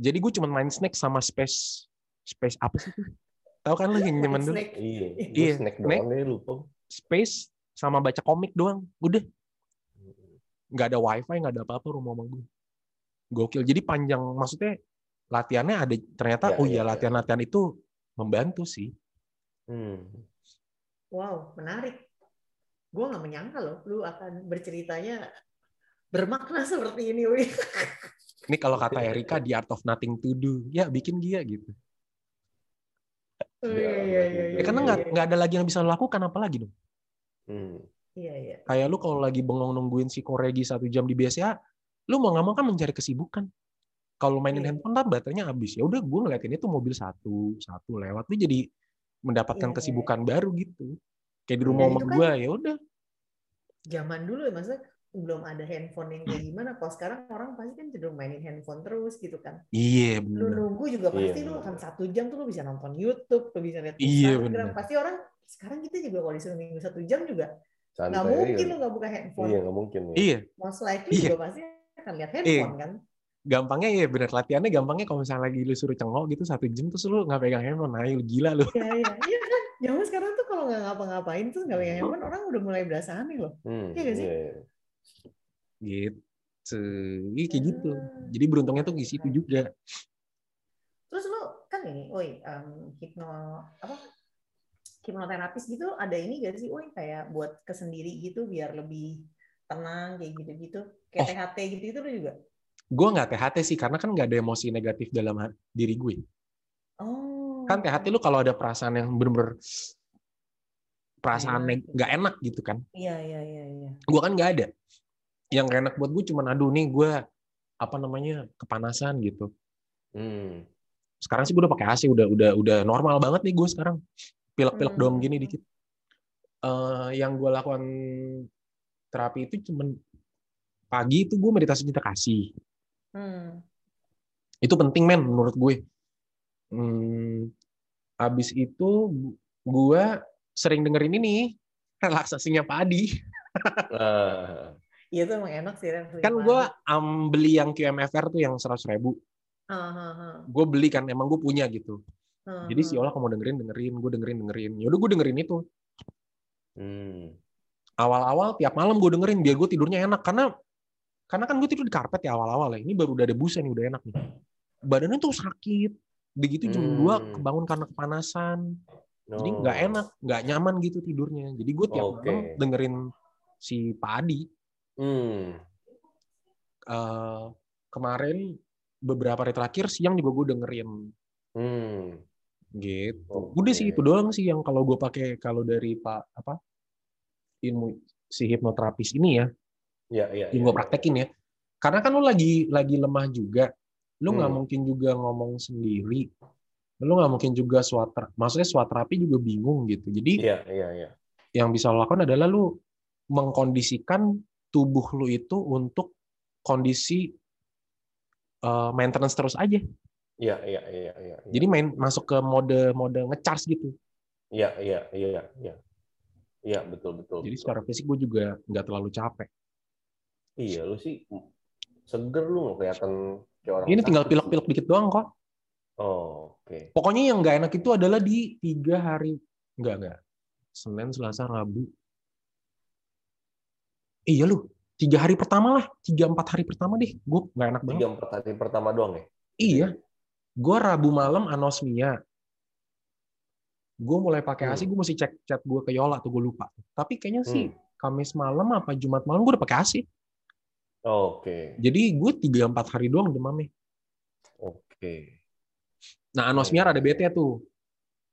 Jadi gue cuma main snack sama space space apa sih tuh? Tahu kan lu yang nyaman dulu? Snack. Iya. Iya, snack snack. doang deh lupa. space sama baca komik doang. Udah. Nggak ada wifi, nggak ada apa-apa rumah sama gue. Gokil. Jadi panjang, maksudnya latihannya ada, ternyata, Ya, oh ya, iya ya. latihan-latihan itu membantu sih. Hmm. Wow, menarik. Gue nggak menyangka loh, lu akan berceritanya bermakna seperti ini, Wi. Ini kalau kata Erika, the art of nothing to do. Ya, bikin dia gitu. Oh, iya, iya, iya, Ya, karena iya, nggak iya. nggak ada lagi yang bisa lo lakukan, apalagi dong. Hmm. Iya, iya. Kayak lu kalau lagi bengong nungguin si Koregi satu jam di BCA, lu mau nggak mau kan mencari kesibukan. Kalau mainin Iya. handphone kan baterainya habis. Ya udah gue ngeliatin itu mobil satu, satu lewat. Lu jadi mendapatkan Iya. kesibukan baru gitu. Kayak di Dan rumah itu kan- gue, ya udah. Zaman dulu ya, maksudnya belum ada handphone yang kayak gimana. Kalau sekarang orang pasti kan cenderung mainin handphone terus gitu kan. Iya Lu benar. nunggu juga Iya, pasti lu bener. akan satu jam tuh lu bisa nonton YouTube, lu bisa lihat Iya, Instagram. bener. Pasti orang sekarang kita juga kalau disuruh minggu satu jam juga nggak Santai mungkin aja. lu nggak buka handphone. Iya, nggak mungkin. ya. Iya, Most likely Iya. juga pasti akan lihat handphone kan. gampangnya ya bener latihannya gampangnya kalau misalnya lagi lu suruh cengok gitu satu jam terus lu nggak pegang handphone, nah lu gila lu. Iya, iya, iya kan. Zaman sekarang tuh kalau nggak ngapa-ngapain tuh nggak pegang handphone orang udah mulai berasa aneh loh. Hmm. Iya nggak sih? iya. gitu Iya kayak gitu Hmm. jadi beruntungnya tuh di situ juga Terus lu kan ini, woi, em, hipno apa? Hipnoterapis gitu ada ini gak sih, woi, kayak buat kesendiri gitu biar lebih tenang kayak gitu-gitu. Kayak Oh. THT gitu itu lu juga. gue nggak THT sih karena kan nggak ada emosi negatif dalam diri gue Oh. kan THT lu kalau ada perasaan yang bener-bener perasaan neg- nggak enak gitu kan Iya, iya, iya, iya. gue kan nggak ada yang enak buat gue cuman aduh nih gue apa namanya kepanasan gitu Hmm. sekarang sih gue udah pakai AC udah udah udah normal banget nih gue sekarang pilek-pilek Hmm. doang gini dikit Eh, yang gue lakukan terapi itu cuman pagi itu gue meditasi cinta kasih Hmm. itu penting men menurut gue hmm, abis itu gue sering dengerin ini relaksasinya Pak Adi Ah. Iya tuh emang enak sih. Kan gue um, beli yang QMFR tuh yang seratus ribu Ah, ah, ah. gue beli kan emang gue punya gitu Ah, jadi si Ola kalau mau dengerin dengerin gue dengerin dengerin yaudah gue dengerin itu Hmm. awal-awal tiap malam gue dengerin biar gue tidurnya enak karena karena kan gue tidur di karpet ya awal-awal ya ini baru udah ada busa nih udah enak nih badannya tuh sakit begitu jam Hmm. 2 kebangun karena kepanasan jadi Oh. nggak enak nggak nyaman gitu tidurnya jadi gue tiap Oke. malam dengerin si Pak Adi Hmm. Eh, kemarin beberapa hari terakhir siang juga gue dengerin Hmm. Gitu udah sih itu doang sih yang kalau gue pakai kalau dari Pak apa ilmu si hipnoterapis ini ya Ya, ya, yang ya, gue ya. praktekin ya karena kan lu lagi lagi lemah juga lu nggak Hmm. mungkin juga ngomong sendiri lu nggak mungkin juga suat maksudnya suat terapi juga bingung gitu jadi Iya, iya, iya. yang bisa lo lakukan adalah lu mengkondisikan tubuh lu itu untuk kondisi eh, maintenance terus aja Iya, iya, iya, iya. jadi main masuk ke mode mode ngecharge gitu Iya, iya, iya, iya. Iya, betul, betul. jadi betul. secara fisik gue juga nggak terlalu capek Iya, lu sih seger lu nggak kelihatan kayak orang ini tinggal pilek-pilek dikit doang kok Oh, oke. Pokoknya yang nggak enak itu adalah di tiga hari, nggak nggak, Senin, Selasa, Rabu. Iya lu, tiga hari pertama lah, tiga empat hari pertama deh, gue nggak enak banget. Tiga empat hari pertama doang ya? Iya, gue Rabu malam anosmia. Gue mulai pakai AC, Hmm. gue mesti cek chat gue ke Yola tuh gue lupa. Tapi kayaknya sih Hmm. Kamis malam apa Jumat malam gue udah pakai AC. Oke, Jadi gue tiga empat hari doang demamnya. oke. Nah anosmia Hmm. rada bete tuh.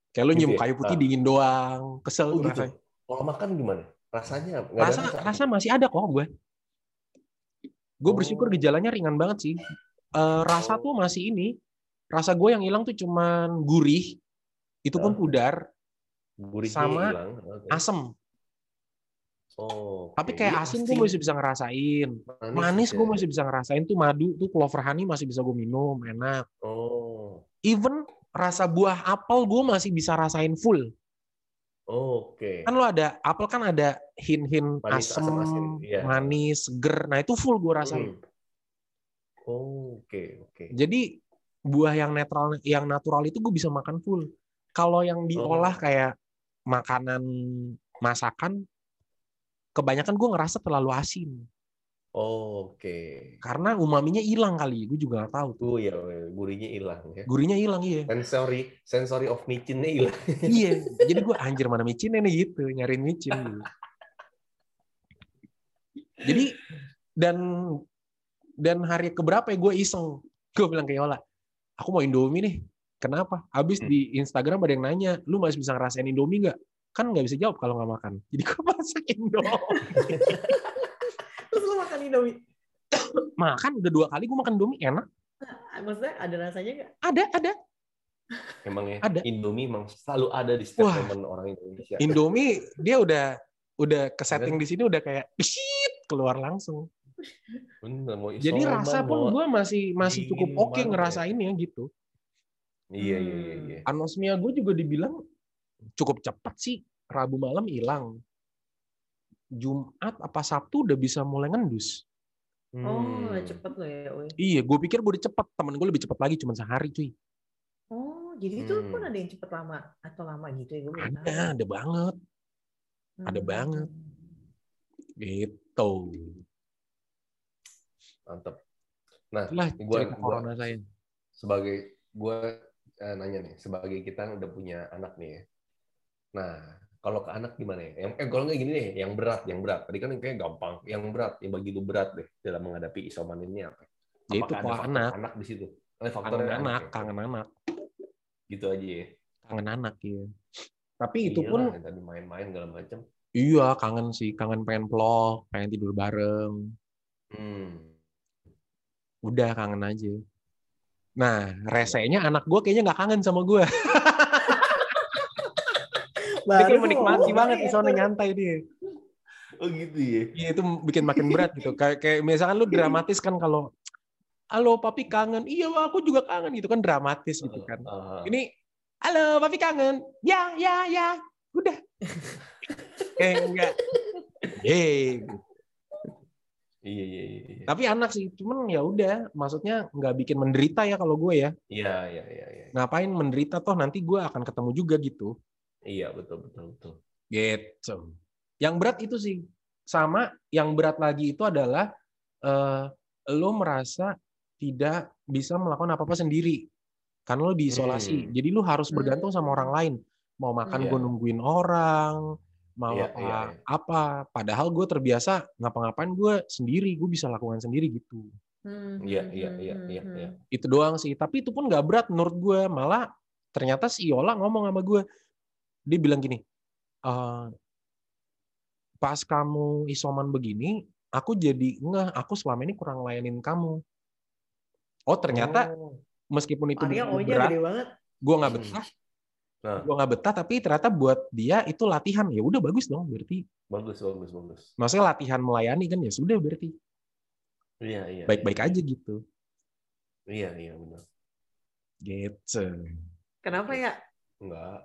Kayak lu Gitu nyium ya? kayu putih Ah. dingin doang, kesel Oh gitu. rasanya. Kalau makan gimana? Rasanya nggak ada rasa rasa masih ada kok gue gue bersyukur Oh. gejalanya ringan banget sih Eh, rasa tuh masih ini rasa gue yang hilang tuh cuman gurih itu pun Ah. pudar Gurihnya sama hilang. Oke. asem Oh, tapi kayak asin gue masih bisa ngerasain manis gue ya. masih bisa ngerasain tuh madu tuh clover honey masih bisa gue minum enak Oh, even rasa buah apel gue masih bisa rasain full oke. kan lo ada apel kan ada hin-hin Manis, asem, asam, asin. Iya. manis seger nah itu full gue rasain Hmm. Oh, Oke, oke. Jadi buah yang netral, yang natural itu gue bisa makan full. Kalau yang diolah Oh. kayak makanan masakan, kebanyakan gue ngerasa terlalu asin. Oke. Karena umaminya hilang kali, gue juga nggak tahu. tuh. Oh ya, gurihnya hilang ya. Gurinya hilang iya. Sensory, sensory of micinnya hilang. iya. Jadi gue anjir mana micin nih gitu, nyariin micin. Gitu. Jadi dan dan hari keberapa ya gue iseng, gue bilang ke Yola, aku mau Indomie nih. Kenapa? Habis Hmm. di Instagram ada yang nanya, lu masih bisa ngerasain Indomie nggak? Kan nggak bisa jawab kalau nggak makan. Jadi gue masak Indomie. Terus lu makan Indomie. makan udah dua kali gue makan Indomie enak. Maksudnya ada rasanya nggak? Ada, ada. Emang ya, Ada. Indomie emang selalu ada di setiap Wah. momen orang Indonesia. Indomie dia udah udah ke setting di sini udah kayak shit keluar langsung. Bener, mau Jadi rasa pun mau- gue masih masih cukup oke banget ya. ngerasainnya gitu. Iya, iya, iya. Hmm. iya. Anosmia gue juga dibilang cukup cepat sih. Rabu malam hilang. Jumat apa Sabtu udah bisa mulai ngendus. Oh, Hmm. cepet lo ya, Uy. Iya, gue pikir gue udah cepet. Temen gue lebih cepet lagi, cuma sehari cuy. Oh, jadi itu pun Hmm. ada yang cepet lama atau lama gitu ya? Gue tahu. Ada, ada banget. ada Hmm. banget. Gitu. Mantep. Nah, Itulah gua, gua corona saya. sebagai gue nanya nih, sebagai kita udah punya anak nih ya. Nah, kalau ke anak gimana ya? Yang, eh kalau nggak gini deh, yang berat, yang berat. Tadi kan kayak gampang. Yang berat, yang bagi lu berat deh dalam menghadapi isoman ini apa? Ya itu kalau anak, anak di situ? Eh, faktor kangen anak, ya? kangen anak, Gitu aja ya. kangen anak ya. Tapi itu Iyalah, pun tadi main-main segala macam. iya kangen sih, kangen pengen vlog, pengen tidur bareng. Hmm. Udah kangen aja. Nah, resenya anak gue kayaknya nggak kangen sama gue. Dia kayak menikmati banget di sana nyantai dia. Oh gitu ya. Iya itu bikin makin berat gitu. Kayak kayak misalkan lu dramatis kan kalau halo papi kangen, iya aku juga kangen gitu kan dramatis gitu kan. Ah, Ini halo papi kangen, ya ya ya, udah. kayak enggak. Yeay. Iya iya iya. iya. Tapi anak sih, cuman ya udah, maksudnya nggak bikin menderita ya kalau gue ya. Iya iya iya iya. Ngapain menderita toh nanti gue akan ketemu juga gitu. Iya betul betul betul. Gitu. Yang berat itu sih. Sama yang berat lagi itu adalah eh, lo merasa tidak bisa melakukan apa-apa sendiri. Karena lo diisolasi. Hmm. Jadi lo harus bergantung sama orang lain. Mau makan Iya. gue nungguin orang, mau Iya, apa iya, iya. apa. Padahal gue terbiasa ngapa-ngapain gue sendiri, gue bisa lakukan sendiri gitu. Hmm, Iya iya iya iya iya. Itu doang sih. Tapi itu pun nggak berat menurut gue. Malah ternyata si Yola ngomong sama gue. Dia bilang gini, "Eh, pas kamu isoman begini, aku jadi ngeh, aku selama ini kurang layanin kamu. Oh ternyata Oh. meskipun itu Arya berat, gede banget. gue nggak Hmm. Nah. gue nggak betah, tapi ternyata buat dia itu latihan. Ya udah bagus dong, berarti. Bagus bagus bagus. Maksudnya latihan melayani kan ya sudah berarti Iya iya. baik-baik iya. aja gitu. Iya iya benar. Gitu. Kenapa ya? Enggak.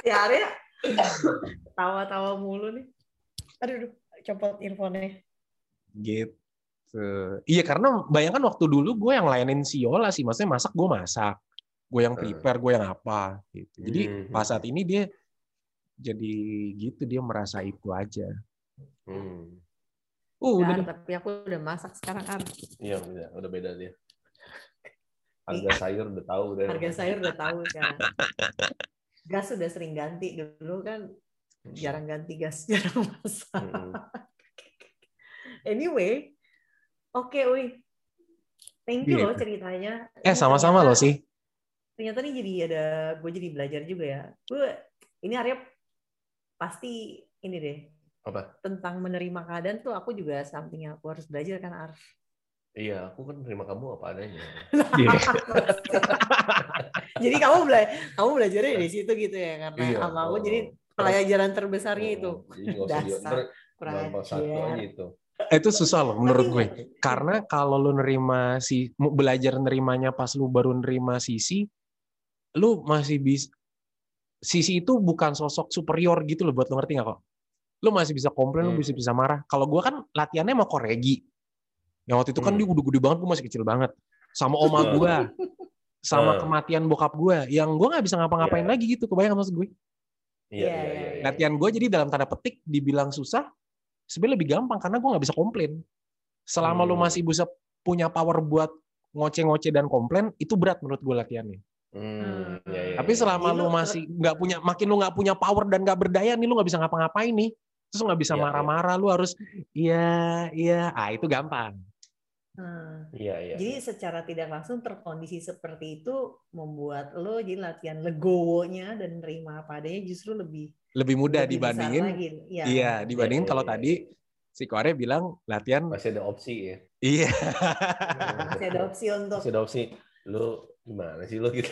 Si Arya tawa-tawa mulu nih. Aduh, aduh, copot earphone-nya. Gitu. Iya karena bayangkan waktu dulu gue yang layanin si Yola sih, maksudnya masak gue masak, gue yang Hmm. prepare, gue yang apa gitu. Jadi Hmm. pas saat ini dia jadi gitu dia merasa itu aja. Hmm. Uh, udah tapi aku udah masak sekarang, Ar. Iya udah udah beda dia. Harga sayur udah tahu udah. Harga sayur udah tahu sekarang. Gas udah sering ganti. Dulu kan jarang ganti gas, jarang masak. Hmm. Anyway, oke, Uy. Thank you Gitu. loh ceritanya. eh sama-sama loh sih. Ternyata nih jadi ada, gue jadi belajar juga ya. Gue, ini Arya pasti ini deh, Apa? tentang menerima keadaan tuh aku juga something yang aku harus belajar kan, Ar. Iya, aku kan terima kamu apa adanya. Iya. jadi kamu bela kamu belajarnya di situ gitu ya karena Iya, sama aku oh. jadi pelajaran terbesarnya itu Oh, Jadi nggak usah di- Dasar aja itu. Eh, itu susah loh menurut gue. Karena kalau lu nerima si belajar nerimanya pas lu baru nerima sisi, lu masih bisa sisi itu bukan sosok superior gitu loh buat lu ngerti nggak kok? Lu masih bisa komplain, lu Hmm. bisa bisa marah. Kalau gua kan latihannya mau koregi. Yang waktu itu kan Hmm. dia udah gede banget, gua masih kecil banget. Sama oma gua, sama Hmm. kematian bokap gua, yang gua nggak bisa ngapa-ngapain Iya. lagi gitu. Kebayang maksud gue? Iya, Iya, iya, iya, iya. iya. latihan gue jadi dalam tanda petik dibilang susah sebenarnya lebih gampang karena gue nggak bisa komplain selama lu Hmm. masih bisa punya power buat ngoceh-ngoceh dan komplain itu berat menurut gue latihannya Hmm, iya, iya, tapi iya. selama Jadi lu lu masih nggak punya makin lu nggak punya power dan nggak berdaya nih lu nggak bisa ngapa-ngapain nih terus lu nggak bisa Iya, iya. marah-marah lu harus iya iya ah itu gampang Hmm. Iya, iya. jadi secara tidak langsung terkondisi seperti itu membuat lo jadi latihan legowonya dan nerima apa adanya justru lebih lebih mudah lebih dibandingin lagi. Iya. iya dibandingin iya, kalau iya, tadi si Kore bilang latihan Masih ada opsi ya. iya Masih ada opsi untuk Masih ada opsi. Lu gimana sih lu gitu?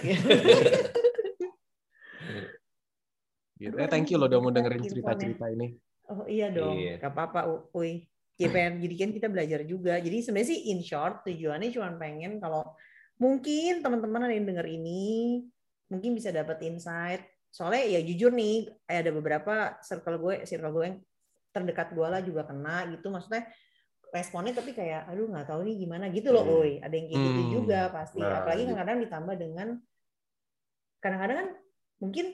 gitu. Aduh, Eh, thank you loh udah mau dengerin infonya. cerita-cerita ini Oh iya dong, Iya. gak apa-apa, Uy. Ya, pengen, jadi kan kita belajar juga. Jadi sebenarnya sih in short tujuannya cuma pengen kalau mungkin teman-teman ada yang denger ini, mungkin bisa dapat insight. Soalnya ya jujur nih, ada beberapa circle gue, circle gue yang terdekat gue lah juga kena gitu. Maksudnya responnya tapi kayak, aduh nggak tahu nih gimana gitu loh, Hmm. Uy. Ada yang kayak gitu Hmm. juga pasti. Nah, Apalagi kadang-kadang ditambah dengan, kadang-kadang kan mungkin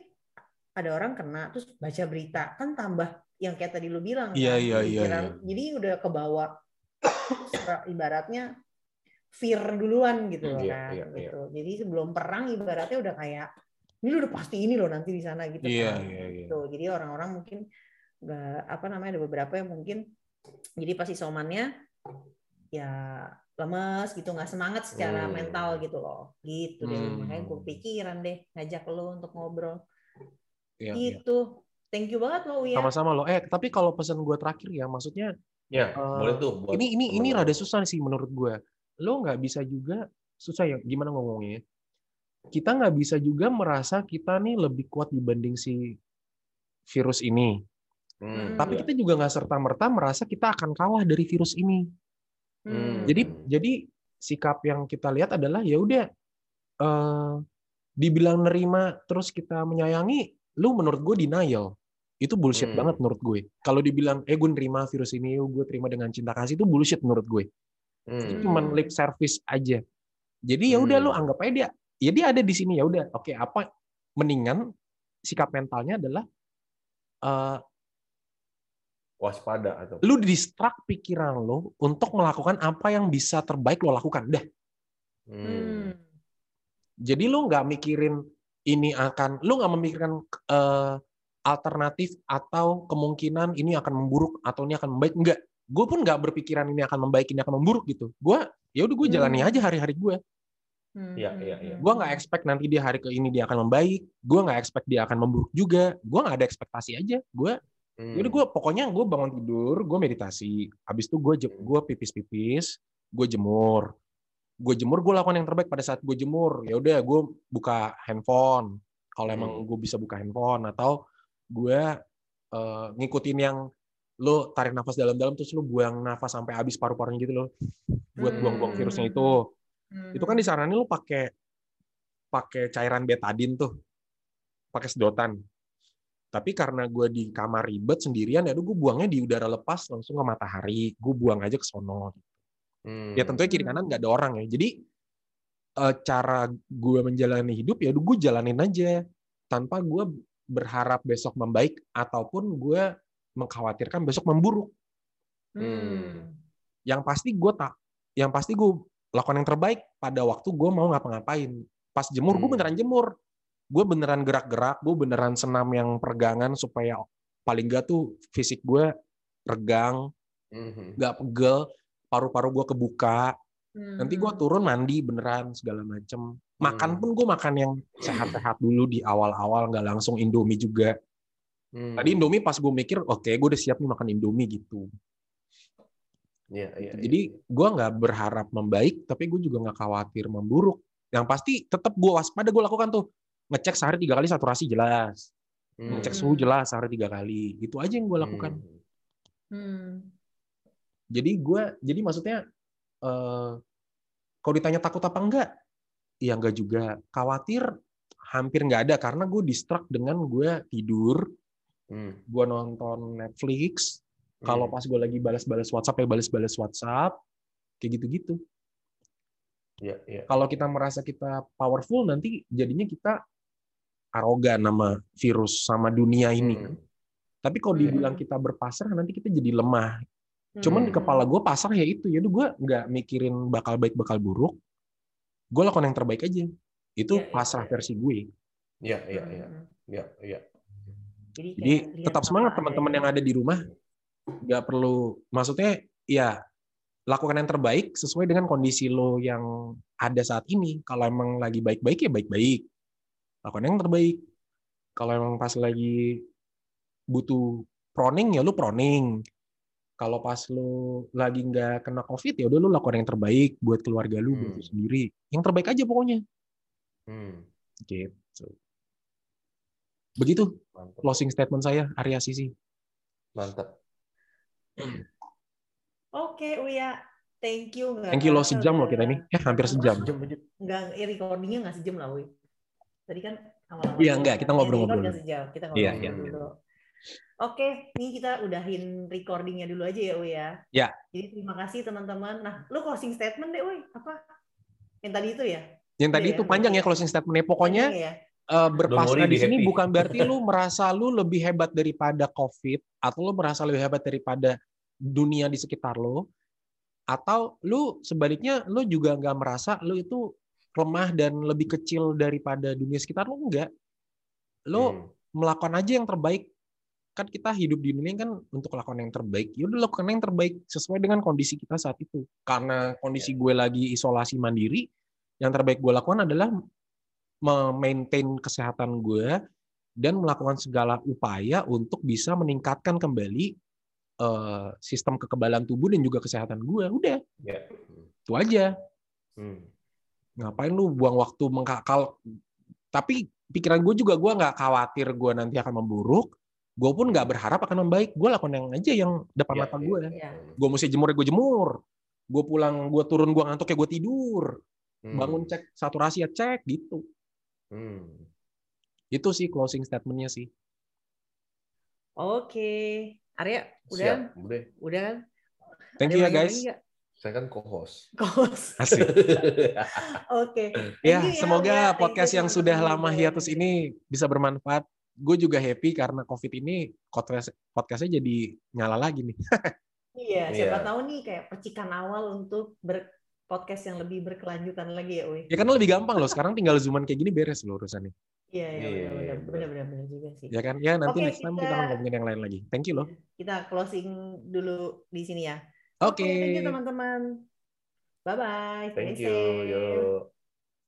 ada orang kena terus baca berita kan tambah yang kayak tadi lu bilang Iya, kan, iya, iya, iya. jadi udah kebawa ibaratnya fear duluan gitu loh Iya, kan iya, iya. gitu. Jadi sebelum perang ibaratnya udah kayak ini lu udah pasti ini loh nanti di sana gitu Iya, kan. iya, iya. Gitu. Jadi orang-orang mungkin nggak apa namanya ada beberapa yang mungkin jadi pas isomannya ya lemes gitu nggak semangat secara Hmm. mental gitu loh gitu deh Hmm. makanya gue pikiran deh ngajak lo untuk ngobrol Iya, iya. gitu thank you banget lo Uya Sama-sama lo. Eh, tapi kalau pesan gue terakhir ya, maksudnya Ya, Eh, boleh tuh buat ini ini ini rada susah sih menurut gue. Lo nggak bisa juga susah ya gimana ngomongnya? Kita nggak bisa juga merasa kita nih lebih kuat dibanding si virus ini. Hmm, Tapi iya. kita juga nggak serta merta merasa kita akan kalah dari virus ini. Hmm. Jadi jadi sikap yang kita lihat adalah ya udah eh, dibilang nerima terus kita menyayangi, lu menurut gue denial. Itu bullshit Hmm. banget menurut gue. Kalau dibilang eh gue nerima virus ini, gue terima dengan cinta kasih itu bullshit menurut gue. Hmm. Itu cuman lip service aja. Jadi ya udah lu Hmm. anggap aja dia ya dia ada di sini ya udah. Oke, apa mendingan sikap mentalnya adalah eh, waspada atau lu distract pikiran lo untuk melakukan apa yang bisa terbaik lo lakukan. Dah. Hmm. Jadi lu nggak mikirin ini akan, lu nggak memikirkan eh, alternatif atau kemungkinan ini akan memburuk atau ini akan membaik. Enggak. Gue pun nggak berpikiran ini akan membaik, ini akan memburuk gitu. Gue ya udah gue jalani Hmm. aja hari-hari gue. Hmm, Iya, hmm, iya, iya. Gue nggak expect nanti dia hari ke ini dia akan membaik. Gue nggak expect dia akan memburuk juga. Gue nggak ada ekspektasi aja. Gue Hmm. Jadi gue pokoknya gue bangun tidur, gue meditasi. Habis itu gue Hmm. gue pipis-pipis, gue jemur. Gue jemur, gue lakukan yang terbaik pada saat gue jemur. Ya udah, gue buka handphone. Kalau emang Hmm. gue bisa buka handphone atau gue eh, ngikutin yang lo tarik nafas dalam-dalam terus lo buang nafas sampai habis paru-parunya gitu loh. Buat Hmm. buang-buang virusnya itu. Hmm. Itu kan disaranin lo pakai pakai cairan betadin tuh. Pakai sedotan. Tapi karena gue di kamar ribet sendirian, ya gue buangnya di udara lepas langsung ke matahari. Gue buang aja ke sono. Hmm. Ya tentunya kiri kanan nggak ada orang ya. Jadi eh, cara gue menjalani hidup ya gue jalanin aja tanpa gue berharap besok membaik ataupun gue mengkhawatirkan besok memburuk. Hmm. Yang pasti gue tak, yang pasti gue lakukan yang terbaik pada waktu gue mau ngapa-ngapain. Pas jemur gue Hmm. beneran jemur, gue beneran gerak-gerak, gue beneran senam yang peregangan supaya paling gak tuh fisik gue regang, Mhm. nggak pegel, paru-paru gue kebuka, Hmm. Nanti gue turun mandi beneran segala macem. Makan Hmm. pun gue makan yang sehat-sehat dulu di awal-awal, nggak langsung Indomie juga. Hmm. Tadi Indomie pas gue mikir, oke gue udah siap nih makan Indomie gitu. Iya, iya, iya. Jadi gue nggak berharap membaik, tapi gue juga nggak khawatir memburuk. Yang pasti tetap gue waspada gue lakukan tuh ngecek sehari tiga kali saturasi jelas, Hmm. ngecek suhu jelas sehari tiga kali. Itu aja yang gue lakukan. Hmm. Hmm. Jadi gue, jadi maksudnya eh, kalau ditanya takut apa enggak, ya enggak juga. Khawatir hampir nggak ada karena gue distract dengan gue tidur, Hmm. gue nonton Netflix. Kalau Hmm. pas gue lagi balas-balas WhatsApp ya balas-balas WhatsApp, kayak gitu-gitu. Iya, iya. Kalau kita merasa kita powerful, nanti jadinya kita arogan sama virus sama dunia ini. Hmm. Tapi kalau Hmm. dibilang kita berpasrah, nanti kita jadi lemah. Cuman di Hmm. kepala gue pasrah ya itu. Jadi gue nggak mikirin bakal baik bakal buruk. Gue lakukan yang terbaik aja. Itu Iya, iya, pasrah iya. versi gue. Iya, iya, Hmm. iya. Iya, iya. Jadi, Jadi tetap semangat teman-teman yang ada di rumah. Nggak perlu, maksudnya ya lakukan yang terbaik sesuai dengan kondisi lo yang ada saat ini. Kalau emang lagi baik-baik ya baik-baik. Lakukan yang terbaik. Kalau emang pas lagi butuh proning ya lu proning. Kalau pas lu lagi nggak kena covid ya udah lu lakukan yang terbaik buat keluarga lu, buat lu Hmm. sendiri. Yang terbaik aja pokoknya. Hmm. Gitu. Begitu Mantap. closing statement saya, Arya Sisi. Mantap. Oke, Uya. Thank you. Thank you lo sejam loh udah- kita ini. Eh hampir sejam. Sejam aja. Nggak, ya recordingnya nggak sejam lah, Uy. Tadi kan awal-awal. Iya, enggak, kan. kita Ya, ngobrol-ngobrol record nggak sejam. Kita Iya, ngobrol iya, dulu. Oke, ini kita udahin recordingnya dulu aja ya, Uy ya. Ya. Jadi terima kasih teman-teman. Nah, lu closing statement deh, Uy. Apa? Yang tadi itu ya? Yang tadi Iya, itu panjang ya iya. closing statementnya. Pokoknya ya? eh, berpasrah worry, di sini happy. bukan berarti lu merasa lu lebih hebat daripada COVID atau lu merasa lebih hebat daripada dunia di sekitar lo. atau lu sebaliknya lu juga nggak merasa lu itu lemah dan lebih kecil daripada dunia sekitar lu enggak. Lu Hmm. melakukan aja yang terbaik. Kan kita hidup di dunia kan untuk lakukan yang terbaik. Ya udah lakukan yang terbaik sesuai dengan kondisi kita saat itu. Karena kondisi gue lagi isolasi mandiri, yang terbaik gue lakukan adalah memaintain kesehatan gue dan melakukan segala upaya untuk bisa meningkatkan kembali eh, sistem kekebalan tubuh dan juga kesehatan gue. Udah, Ya. itu aja. Hmm. Ngapain lu buang waktu mengkakal? Tapi pikiran gue juga gue nggak khawatir gue nanti akan memburuk. Gue pun nggak berharap akan membaik. Gue lakukan yang aja yang depan Ya, mata ya. gue. Iya. Gue mesti jemur ya gue jemur. Gue pulang, gue turun, gue ngantuk ya gue tidur. Hmm. Bangun cek saturasi ya cek gitu. Hmm. Itu sih closing statementnya sih. Oke. Arya, udah? Siap, udah. Udah kan? Thank Ada you ya guys. lagi? Saya kan co-host. Kos. Asik. Oke. Ya, you semoga Arya. Thank podcast yang sudah lama hiatus ini bisa bermanfaat. Gue juga happy karena COVID ini podcast podcastnya jadi nyala lagi nih. Iya, siapa Iya. tahu nih kayak percikan awal untuk ber podcast yang lebih berkelanjutan lagi ya, Uy. Ya kan lebih gampang loh. Sekarang tinggal zooman kayak gini beres loh urusannya. Iya, iya, Iya, benar, iya, benar, benar, juga sih. Ya kan? Ya nanti Oke, next time kita kita- akan ngomongin yang lain lagi. Thank you loh. Kita closing dulu di sini ya. Oke. thank you teman-teman. Bye bye. Thank you. Yo.